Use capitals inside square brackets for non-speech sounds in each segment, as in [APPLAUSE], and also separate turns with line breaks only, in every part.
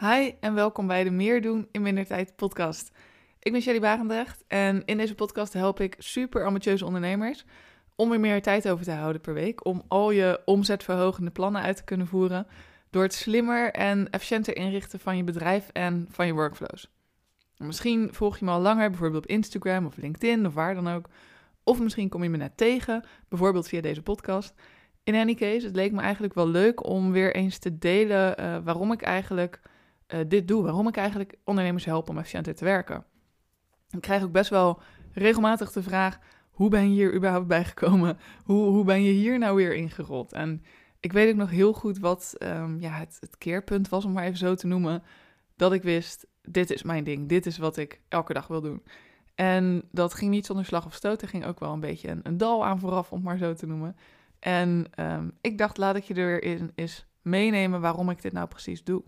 Hi en welkom bij de Meer doen in minder tijd podcast. Ik ben Shelly Barendrecht en in deze podcast help ik super ambitieuze ondernemers om er meer tijd over te houden per week, om al je omzetverhogende plannen uit te kunnen voeren door het slimmer en efficiënter inrichten van je bedrijf en van je workflows. Misschien volg je me al langer, bijvoorbeeld op Instagram of LinkedIn of waar dan ook. Of misschien kom je me net tegen, bijvoorbeeld via deze podcast. In any case, het leek me eigenlijk wel leuk om weer eens te delen uh, waarom ik eigenlijk uh, dit doe. Waarom ik eigenlijk ondernemers help om efficiënter te werken. Ik krijg ook best wel regelmatig de vraag: hoe ben je hier überhaupt [LAUGHS] bij gekomen? Hoe, hoe ben je hier nou weer ingerold? En ik weet ook nog heel goed wat um, ja, het, het keerpunt was, om maar even zo te noemen. Dat ik wist: dit is mijn ding. Dit is wat ik elke dag wil doen. En dat ging niet zonder slag of stoot. Er ging ook wel een beetje een, een dal aan vooraf, om maar zo te noemen. En um, ik dacht, laat ik je er weer in eens meenemen waarom ik dit nou precies doe.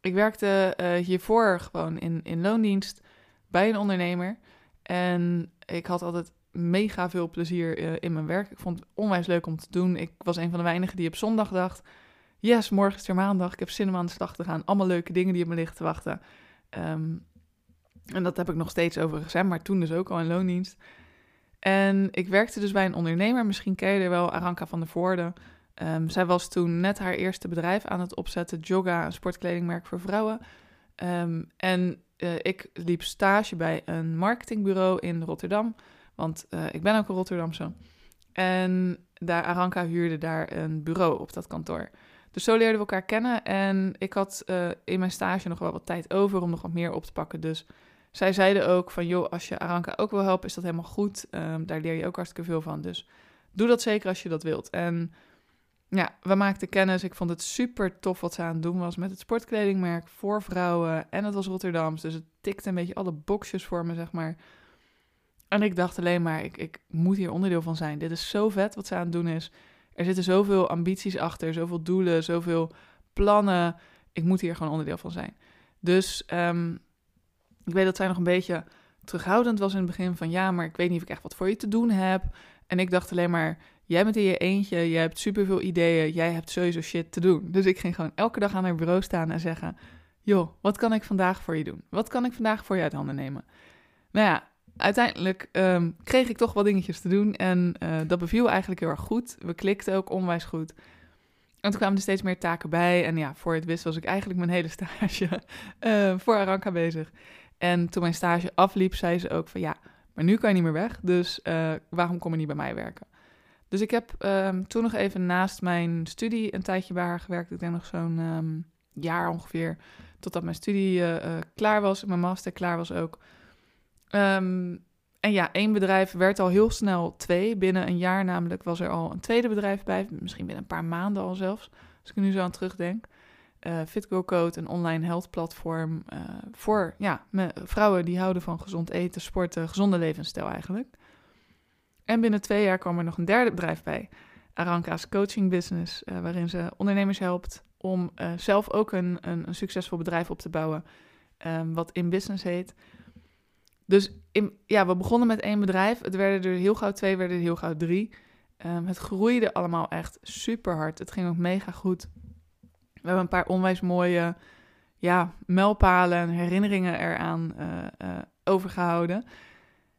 Ik werkte uh, hiervoor gewoon in, in loondienst bij een ondernemer. En ik had altijd mega veel plezier uh, in mijn werk. Ik vond het onwijs leuk om te doen. Ik was een van de weinigen die op zondag dacht... Yes, morgen is weer maandag. Ik heb zin om aan de slag te gaan. Allemaal leuke dingen die op me liggen te wachten. Um, en dat heb ik nog steeds overigens, hè, maar toen dus ook al in loondienst. En ik werkte dus bij een ondernemer. Misschien ken je er wel, Aranka van der Voorde. Um, zij was toen net haar eerste bedrijf aan het opzetten, Joga, een sportkledingmerk voor vrouwen. Um, en uh, ik liep stage bij een marketingbureau in Rotterdam, want uh, ik ben ook een Rotterdamse. En daar, Aranka huurde daar een bureau op dat kantoor. Dus zo leerden we elkaar kennen en ik had uh, in mijn stage nog wel wat tijd over om nog wat meer op te pakken. Dus zij zeiden ook van, joh, als je Aranka ook wil helpen, is dat helemaal goed. Um, daar leer je ook hartstikke veel van. Dus doe dat zeker als je dat wilt. En ja, we maakten kennis. Ik vond het super tof wat ze aan het doen was met het sportkledingmerk voor vrouwen. En het was Rotterdams, dus het tikte een beetje alle boxjes voor me, zeg maar. En ik dacht alleen maar, ik, ik moet hier onderdeel van zijn. Dit is zo vet wat ze aan het doen is. Er zitten zoveel ambities achter, zoveel doelen, zoveel plannen. Ik moet hier gewoon onderdeel van zijn. Dus um, ik weet dat zij nog een beetje terughoudend was in het begin van ja, maar ik weet niet of ik echt wat voor je te doen heb. En ik dacht alleen maar, jij bent in je eentje, jij hebt superveel ideeën, jij hebt sowieso shit te doen. Dus ik ging gewoon elke dag aan haar bureau staan en zeggen, joh, wat kan ik vandaag voor je doen? Wat kan ik vandaag voor je uit handen nemen? Nou ja, uiteindelijk um, kreeg ik toch wel dingetjes te doen en uh, dat beviel eigenlijk heel erg goed. We klikten ook onwijs goed. En toen kwamen er steeds meer taken bij. En ja, voor het wist was ik eigenlijk mijn hele [LAUGHS] stage uh, voor Aranka bezig. En toen mijn stage afliep, zei ze ook van ja, maar nu kan je niet meer weg, dus uh, waarom kom je niet bij mij werken? Dus ik heb um, toen nog even naast mijn studie een tijdje bij haar gewerkt. Ik denk nog zo'n um, jaar ongeveer, totdat mijn studie uh, uh, klaar was, mijn master klaar was ook. Um, en ja, één bedrijf werd al heel snel twee. Binnen een jaar namelijk was er al een tweede bedrijf bij, misschien binnen een paar maanden al zelfs, als ik er nu zo aan terugdenk uh, FitGo Code, een online health platform voor ja, vrouwen die houden van gezond eten, sporten, gezonde levensstijl eigenlijk. En binnen twee jaar kwam er nog een derde bedrijf bij, Aranka's coaching business, uh, waarin ze ondernemers helpt om zelf ook een, een, een, succesvol bedrijf op te bouwen, um, wat in business heet. Dus in, ja, we begonnen met één bedrijf, het werden er heel gauw twee, werden er heel gauw drie. Um, het groeide allemaal echt super hard. Het ging ook mega goed. We hebben een paar onwijs mooie ja, mijlpalen en herinneringen eraan uh, overgehouden.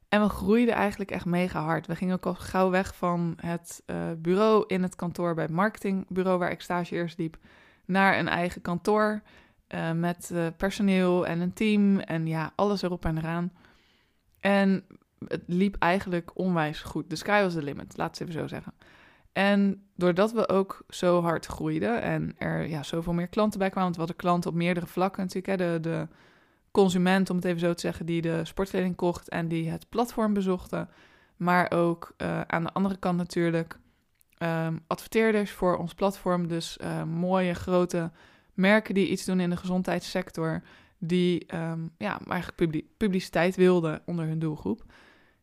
En we groeiden eigenlijk echt mega hard. We gingen ook al gauw weg van het uh, bureau in het kantoor bij het marketingbureau waar ik stage eerst liep, naar een eigen kantoor met personeel en een team en ja, alles erop en eraan. En het liep eigenlijk onwijs goed. De sky was the limit, laat het even zo zeggen. En doordat we ook zo hard groeiden en er ja, zoveel meer klanten bij kwamen, want we hadden klanten op meerdere vlakken natuurlijk. Hè, de, de consument, om het even zo te zeggen, die de sportkleding kocht en die het platform bezochten. Maar ook uh, aan de andere kant natuurlijk um, adverteerders voor ons platform. Dus uh, mooie grote merken die iets doen in de gezondheidssector. Die um, ja, eigenlijk publiciteit wilden onder hun doelgroep.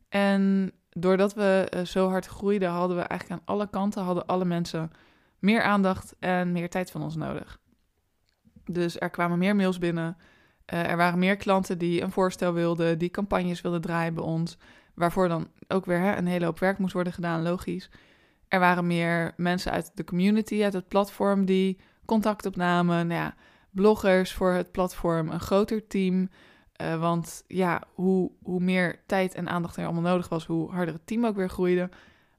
En doordat we uh, zo hard groeiden, hadden we eigenlijk aan alle kanten, hadden alle mensen meer aandacht en meer tijd van ons nodig. Dus er kwamen meer mails binnen. Uh, er waren meer klanten die een voorstel wilden, die campagnes wilden draaien bij ons. Waarvoor dan ook weer hè, een hele hoop werk moest worden gedaan, logisch. Er waren meer mensen uit de community, uit het platform, die contact opnamen. Nou ja, bloggers voor het platform, een groter team. Uh, want ja, hoe, hoe meer tijd en aandacht er allemaal nodig was, hoe harder het team ook weer groeide.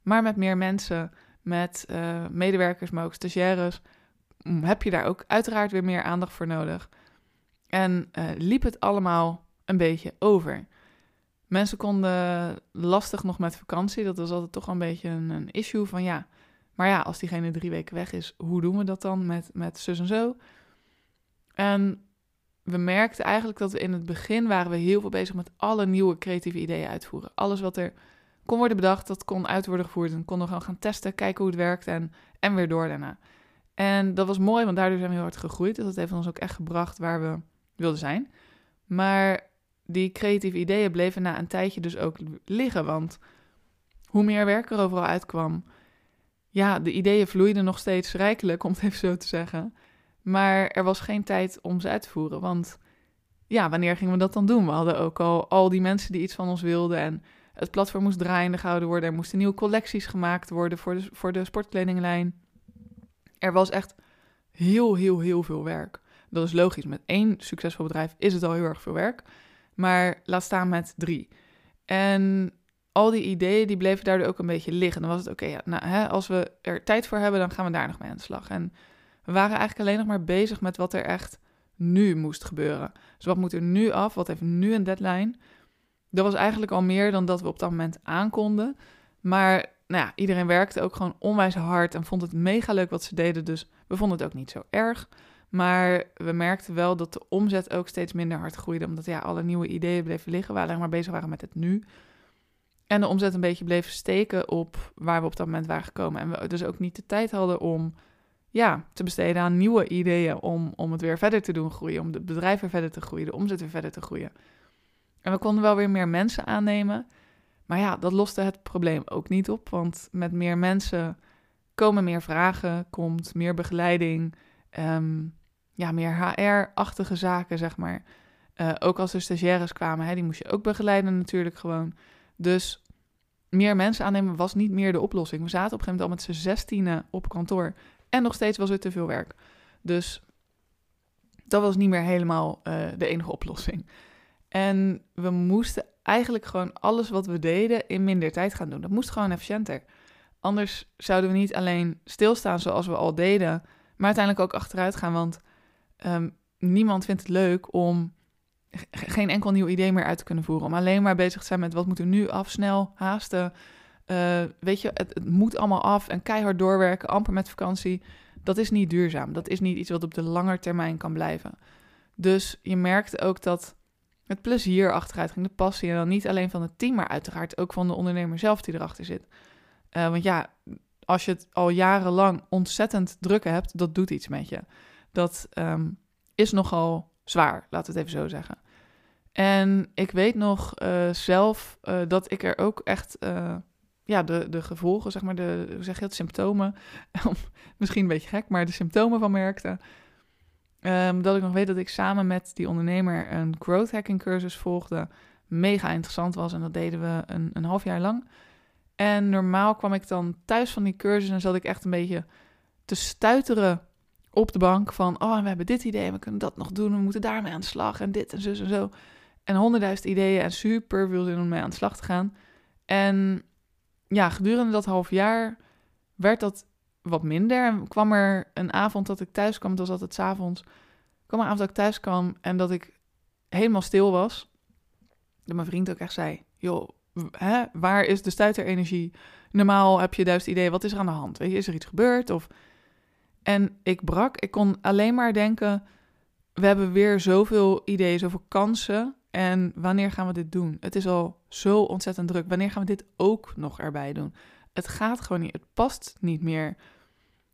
Maar met meer mensen, met uh, medewerkers, maar ook stagiaires, mm, heb je daar ook uiteraard weer meer aandacht voor nodig. En uh, liep het allemaal een beetje over. Mensen konden lastig nog met vakantie. Dat was altijd toch een beetje een, een, issue van ja. Maar ja, als diegene drie weken weg is, hoe doen we dat dan met, met zus en zo? En we merkten eigenlijk dat we in het begin waren we heel veel bezig met alle nieuwe creatieve ideeën uitvoeren. Alles wat er kon worden bedacht, dat kon uit worden gevoerd. En konden we gewoon gaan testen, kijken hoe het werkt en, en weer door daarna. En dat was mooi, want daardoor zijn we heel hard gegroeid. Dus dat heeft ons ook echt gebracht waar we wilden zijn. Maar die creatieve ideeën bleven na een tijdje dus ook liggen. Want hoe meer werk er overal uitkwam, ja, de ideeën vloeiden nog steeds rijkelijk, om het even zo te zeggen. Maar er was geen tijd om ze uit te voeren. Want ja, wanneer gingen we dat dan doen? We hadden ook al al die mensen die iets van ons wilden. En het platform moest draaiende gehouden worden. Er moesten nieuwe collecties gemaakt worden voor de, voor de sportkledinglijn. Er was echt heel, heel, heel veel werk. Dat is logisch. Met één succesvol bedrijf is het al heel erg veel werk. Maar laat staan met drie. En al die ideeën die bleven daardoor ook een beetje liggen. Dan was het oké, ja, nou, als we er tijd voor hebben, dan gaan we daar nog mee aan de slag. En we waren eigenlijk alleen nog maar bezig met wat er echt nu moest gebeuren. Dus wat moet er nu af? Wat heeft nu een deadline? Dat was eigenlijk al meer dan dat we op dat moment aankonden. Maar nou ja, iedereen werkte ook gewoon onwijs hard en vond het mega leuk wat ze deden. Dus we vonden het ook niet zo erg. Maar we merkten wel dat de omzet ook steeds minder hard groeide. Omdat ja, alle nieuwe ideeën bleven liggen. We alleen maar bezig waren met het nu. En de omzet een beetje bleef steken op waar we op dat moment waren gekomen. En we dus ook niet de tijd hadden om ja, te besteden aan nieuwe ideeën. Om, om het weer verder te doen groeien. Om de bedrijf weer verder te groeien. De omzet weer verder te groeien. En we konden wel weer meer mensen aannemen. Maar ja, dat loste het probleem ook niet op. Want met meer mensen komen meer vragen, komt meer begeleiding. Ehm, ja, meer HR-achtige zaken, zeg maar. Uh, ook als er stagiaires kwamen, hè, die moest je ook begeleiden natuurlijk gewoon. Dus meer mensen aannemen was niet meer de oplossing. We zaten op een gegeven moment al met z'n zestienen op kantoor. En nog steeds was er te veel werk. Dus dat was niet meer helemaal uh, de enige oplossing. En we moesten eigenlijk gewoon alles wat we deden in minder tijd gaan doen. Dat moest gewoon efficiënter. Anders zouden we niet alleen stilstaan zoals we al deden, maar uiteindelijk ook achteruit gaan. Want um, niemand vindt het leuk om geen enkel nieuw idee meer uit te kunnen voeren. Om alleen maar bezig te zijn met wat moet er nu af, snel, haasten. Uh, weet je, het, moet allemaal af en keihard doorwerken, amper met vakantie. Dat is niet duurzaam. Dat is niet iets wat op de lange termijn kan blijven. Dus je merkte ook dat het plezier achteruit ging, de passie. En dan niet alleen van het team, maar uiteraard ook van de ondernemer zelf die erachter zit. Uh, want ja, als je het al jarenlang ontzettend druk hebt, dat doet iets met je. Dat um, is nogal zwaar, laten we het even zo zeggen. En ik weet nog uh, zelf uh, dat ik er ook echt, uh, ja, de, de gevolgen, zeg maar, de, hoe zeg je het, symptomen, [LAUGHS] misschien een beetje gek, maar de symptomen van merkte. Um, dat ik nog weet dat ik samen met die ondernemer een growth hacking cursus volgde. Mega interessant was en dat deden we een, een half jaar lang. En normaal kwam ik dan thuis van die cursus en zat ik echt een beetje te stuiteren op de bank van, oh, we hebben dit idee we kunnen dat nog doen, we moeten daarmee aan de slag en dit en zo en zo. En honderdduizend ideeën en super veel zin om mee aan de slag te gaan. En ja, gedurende dat half jaar werd dat wat minder. En kwam er een avond dat ik thuis kwam, het was altijd s avonds, kwam een avond dat ik thuis kwam en dat ik helemaal stil was. Dat mijn vriend ook echt zei, joh, hè, waar is de stuiterenergie? Normaal heb je duizend ideeën, wat is er aan de hand? Weet je, is er iets gebeurd? Of... En ik brak, ik kon alleen maar denken, we hebben weer zoveel ideeën, zoveel kansen. En wanneer gaan we dit doen? Het is al zo ontzettend druk. Wanneer gaan we dit ook nog erbij doen? Het gaat gewoon niet. Het past niet meer.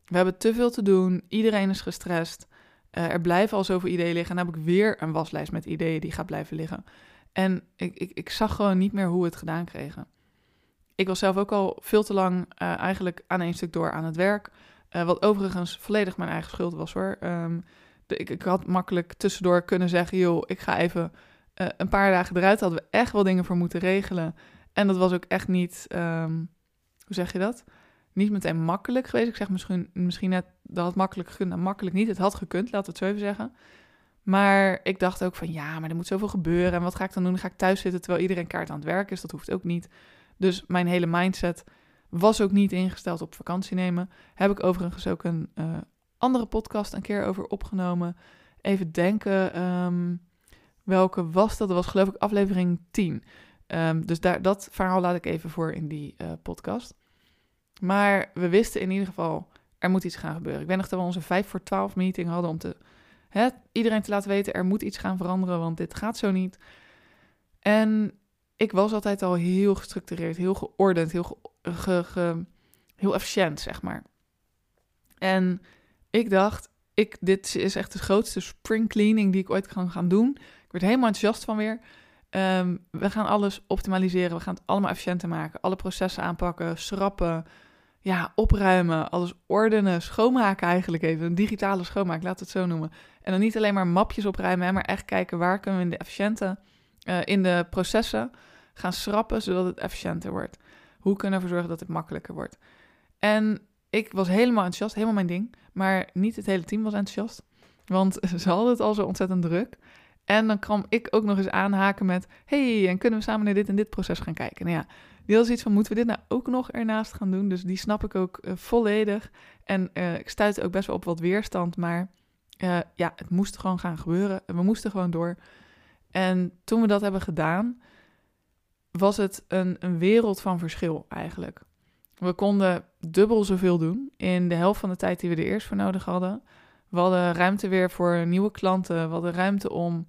We hebben te veel te doen. Iedereen is gestrest. Uh, er blijven al zoveel ideeën liggen. En dan heb ik weer een waslijst met ideeën die gaat blijven liggen. En ik, ik, ik zag gewoon niet meer hoe we het gedaan kregen. Ik was zelf ook al veel te lang uh, eigenlijk aan één stuk door aan het werk. Uh, wat overigens volledig mijn eigen schuld was hoor. De, ik, ik, had makkelijk tussendoor kunnen zeggen: joh, ik ga even uh, een paar dagen eruit. Hadden we echt wel dingen voor moeten regelen. En dat was ook echt niet, um, hoe zeg je dat? Niet meteen makkelijk geweest. Ik zeg misschien, misschien net dat het makkelijk gekund, nou, makkelijk niet. Het had gekund, laten we het zo even zeggen. Maar ik dacht ook van ja, maar er moet zoveel gebeuren. En wat ga ik dan doen? Ga ik thuis zitten terwijl iedereen kaart aan het werk is. Dat hoeft ook niet. Dus mijn hele mindset was ook niet ingesteld op vakantie nemen. Heb ik overigens ook een uh, andere podcast een keer over opgenomen. Even denken, um, welke was dat? Dat was geloof ik aflevering 10. Um, ehm, dus daar, dat verhaal laat ik even voor in die uh, podcast. Maar we wisten in ieder geval, er moet iets gaan gebeuren. Ik weet nog dat we onze 5 voor 12 meeting hadden om te, hè, iedereen te laten weten, er moet iets gaan veranderen, want dit gaat zo niet. En ik was altijd al heel gestructureerd, heel geordend, heel, ge, heel efficiënt, zeg maar. En ik dacht, ik, dit is echt de grootste spring cleaning die ik ooit kan gaan doen. Ik word helemaal enthousiast van weer. Um, we gaan alles optimaliseren. We gaan het allemaal efficiënter maken. Alle processen aanpakken, schrappen, ja, opruimen, alles ordenen, schoonmaken eigenlijk even. Een digitale schoonmaak, laat het zo noemen. En dan niet alleen maar mapjes opruimen, maar echt kijken waar kunnen we in de efficiënte, uh, in de processen gaan schrappen, zodat het efficiënter wordt. Hoe kunnen we ervoor zorgen dat het makkelijker wordt? En ik was helemaal enthousiast, helemaal mijn ding. Maar niet het hele team was enthousiast. Want [LAUGHS] ze hadden het al zo ontzettend druk. En dan kwam ik ook nog eens aanhaken met... hey, en kunnen we samen naar dit en dit proces gaan kijken? Nou ja, die was iets van, moeten we dit nou ook nog ernaast gaan doen? Dus die snap ik ook uh, volledig. En uh, ik stuitte ook best wel op wat weerstand, maar uh, ja, het moest gewoon gaan gebeuren. We moesten gewoon door. En toen we dat hebben gedaan, was het een, een wereld van verschil eigenlijk. We konden dubbel zoveel doen in de helft van de tijd die we er eerst voor nodig hadden. We hadden ruimte weer voor nieuwe klanten. We hadden ruimte om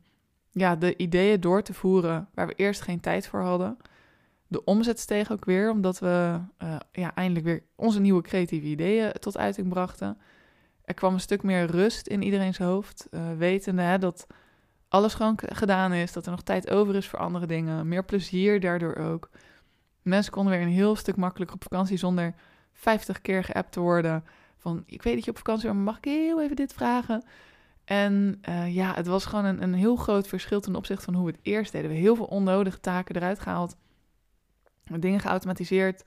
ja, de ideeën door te voeren waar we eerst geen tijd voor hadden. De omzet steeg ook weer, omdat we uh, ja, eindelijk weer onze nieuwe creatieve ideeën tot uiting brachten. Er kwam een stuk meer rust in iedereen's hoofd, uh, wetende hè, dat alles gewoon gedaan is, dat er nog tijd over is voor andere dingen, meer plezier daardoor ook. Mensen konden weer een heel stuk makkelijker op vakantie zonder 50 keer geappt te worden. Van ik weet dat je op vakantie bent, maar mag ik heel even dit vragen? En uh, ja, het was gewoon een, een heel groot verschil ten opzichte van hoe we het eerst deden. We heel veel onnodige taken eruit gehaald, dingen geautomatiseerd,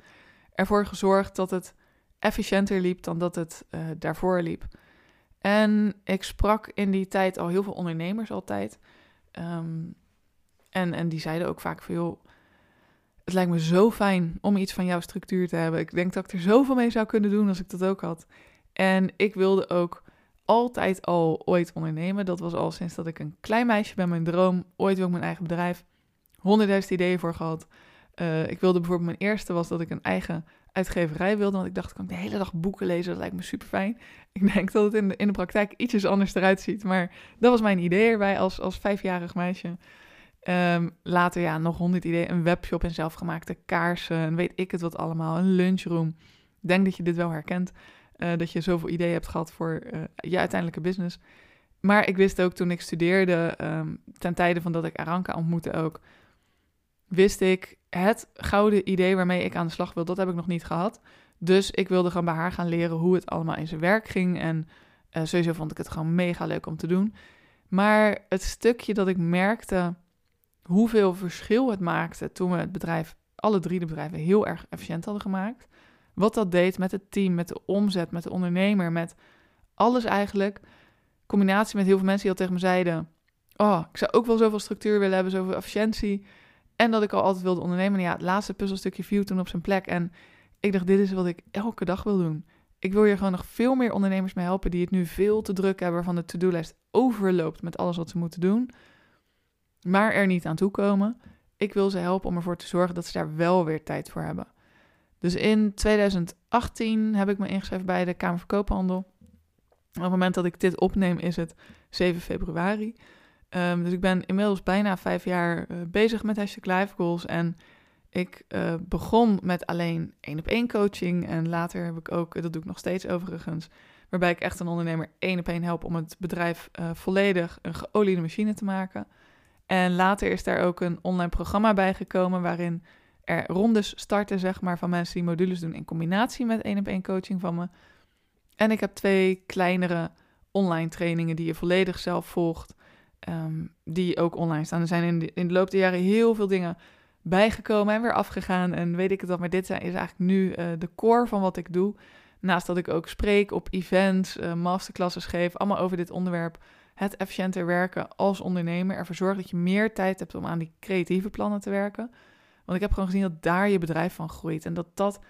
ervoor gezorgd dat het efficiënter liep dan dat het uh, daarvoor liep. En ik sprak in die tijd al heel veel ondernemers altijd. Um, en, en die zeiden ook vaak veel het lijkt me zo fijn om iets van jouw structuur te hebben. Ik denk dat ik er zoveel mee zou kunnen doen als ik dat ook had. En ik wilde ook altijd al ooit ondernemen. Dat was al sinds dat ik een klein meisje ben, mijn droom. Ooit wil ik mijn eigen bedrijf. Honderdduizend ideeën voor gehad. Uh, ik wilde bijvoorbeeld, mijn eerste was dat ik een eigen uitgeverij wilde. Want ik dacht, kan ik de hele dag boeken lezen? Dat lijkt me super fijn. Ik denk dat het in de, in de praktijk ietsjes anders eruit ziet. Maar dat was mijn idee erbij als, als vijfjarig meisje. Um, later ja, nog honderd ideeën. Een webshop en zelfgemaakte kaarsen. En weet ik het wat allemaal. Een lunchroom. Denk dat je dit wel herkent. Uh, dat je zoveel ideeën hebt gehad voor uh, je uiteindelijke business. Maar ik wist ook toen ik studeerde, um, ten tijde van dat ik Aranka ontmoette ook, wist ik het gouden idee waarmee ik aan de slag wil, dat heb ik nog niet gehad. Dus ik wilde gewoon bij haar gaan leren hoe het allemaal in zijn werk ging. En uh, sowieso vond ik het gewoon mega leuk om te doen. Maar het stukje dat ik merkte hoeveel verschil het maakte toen we het bedrijf, alle drie de bedrijven, heel erg efficiënt hadden gemaakt. Wat dat deed met het team, met de omzet, met de ondernemer, met alles eigenlijk. Combinatie met heel veel mensen die al tegen me zeiden: Oh, ik zou ook wel zoveel structuur willen hebben, zoveel efficiëntie. En dat ik al altijd wilde ondernemen. En ja, het laatste puzzelstukje viel toen op zijn plek. En ik dacht: Dit is wat ik elke dag wil doen. Ik wil hier gewoon nog veel meer ondernemers mee helpen die het nu veel te druk hebben, van de to-do-lijst overloopt met alles wat ze moeten doen maar er niet aan toe komen. Ik wil ze helpen om ervoor te zorgen dat ze daar wel weer tijd voor hebben. Dus in 2018 heb ik me ingeschreven bij de Kamer van Koophandel. Op het moment dat ik dit opneem is het 7 februari. Um, dus ik ben inmiddels bijna vijf jaar uh, bezig met hashtag Life Goals. En ik uh, begon met alleen één op één coaching. En later heb ik ook, dat doe ik nog steeds overigens, waarbij ik echt een ondernemer één op één help om het bedrijf uh, volledig een geoliede machine te maken. En later is daar ook een online programma bij gekomen waarin er rondes starten, zeg maar, van mensen die modules doen in combinatie met één op één coaching van me. En ik heb twee kleinere online trainingen die je volledig zelf volgt, um, die ook online staan. Er zijn in de, in de loop der jaren heel veel dingen bijgekomen en weer afgegaan. En weet ik het wat, maar dit is eigenlijk nu uh, de core van wat ik doe. Naast dat ik ook spreek op events, uh, masterclasses geef, allemaal over dit onderwerp het efficiënter werken als ondernemer. Ervoor zorgen dat je meer tijd hebt om aan die creatieve plannen te werken. Want ik heb gewoon gezien dat daar je bedrijf van groeit. En dat dat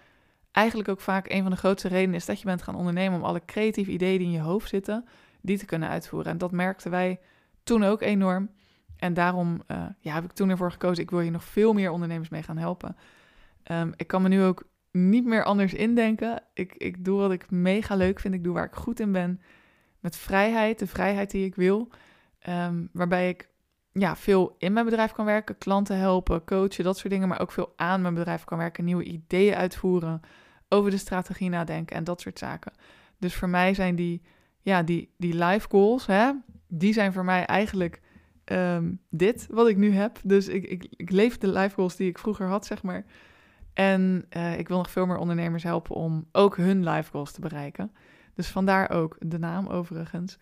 eigenlijk ook vaak een van de grootste redenen is dat je bent gaan ondernemen. Om alle creatieve ideeën die in je hoofd zitten, die te kunnen uitvoeren. En dat merkten wij toen ook enorm. En daarom uh, ja, heb ik toen ervoor gekozen, ik wil hier nog veel meer ondernemers mee gaan helpen. Um, ik kan me nu ook niet meer anders indenken. Ik, ik doe wat ik mega leuk vind. Ik doe waar ik goed in ben. Met vrijheid, de vrijheid die ik wil. Um, waarbij ik ja, veel in mijn bedrijf kan werken, klanten helpen, coachen, dat soort dingen. Maar ook veel aan mijn bedrijf kan werken, nieuwe ideeën uitvoeren, over de strategie nadenken en dat soort zaken. Dus voor mij zijn die, ja, die, die life goals, hè, die zijn voor mij eigenlijk um, dit wat ik nu heb. Dus ik, ik, ik leef de life goals die ik vroeger had, zeg maar. En uh, ik wil nog veel meer ondernemers helpen om ook hun life goals te bereiken. Dus vandaar ook de naam overigens.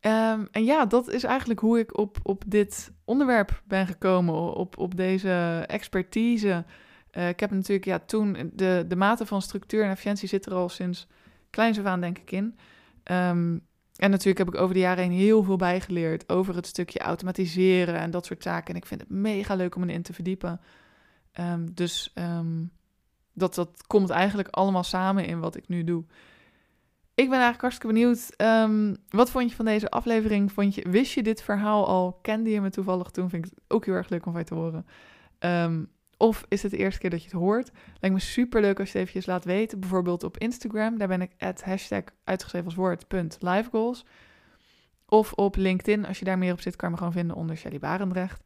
Um, en ja, dat is eigenlijk hoe ik op, op dit onderwerp ben gekomen, op, op deze expertise. Uh, ik heb natuurlijk ja, toen, de, de mate van structuur en efficiëntie zit er al sinds kleins af aan denk ik in. Um, en natuurlijk heb ik over de jaren heen heel veel bijgeleerd over het stukje automatiseren en dat soort zaken. En ik vind het mega leuk om erin te verdiepen. Um, dus um, dat, dat komt eigenlijk allemaal samen in wat ik nu doe. Ik ben eigenlijk hartstikke benieuwd. Um, wat vond je van deze aflevering? Vond je, wist je dit verhaal al? Kende je me toevallig toen? Vind ik het ook heel erg leuk om van je te horen. Of is het de eerste keer dat je het hoort? Lijkt me super leuk als je het eventjes laat weten. Bijvoorbeeld op Instagram. Daar ben ik at hashtag uitgeschreven als woord livegoals. Of op LinkedIn. Als je daar meer op zit, kan je me gewoon vinden onder Shelly Barendrecht.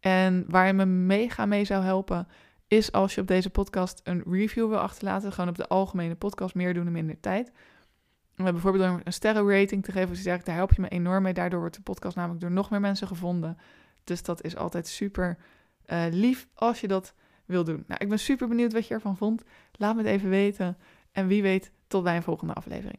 En waar je me mega mee zou helpen, is als je op deze podcast een review wil achterlaten. Gewoon op de algemene podcast, meer doen in minder tijd. bijvoorbeeld een sterrenrating te geven. Dus daar help je me enorm mee. Daardoor wordt de podcast namelijk door nog meer mensen gevonden. Dus dat is altijd super uh, lief als je dat wil doen. Nou, ik ben super benieuwd wat je ervan vond. Laat me het even weten. En wie weet, tot bij een volgende aflevering.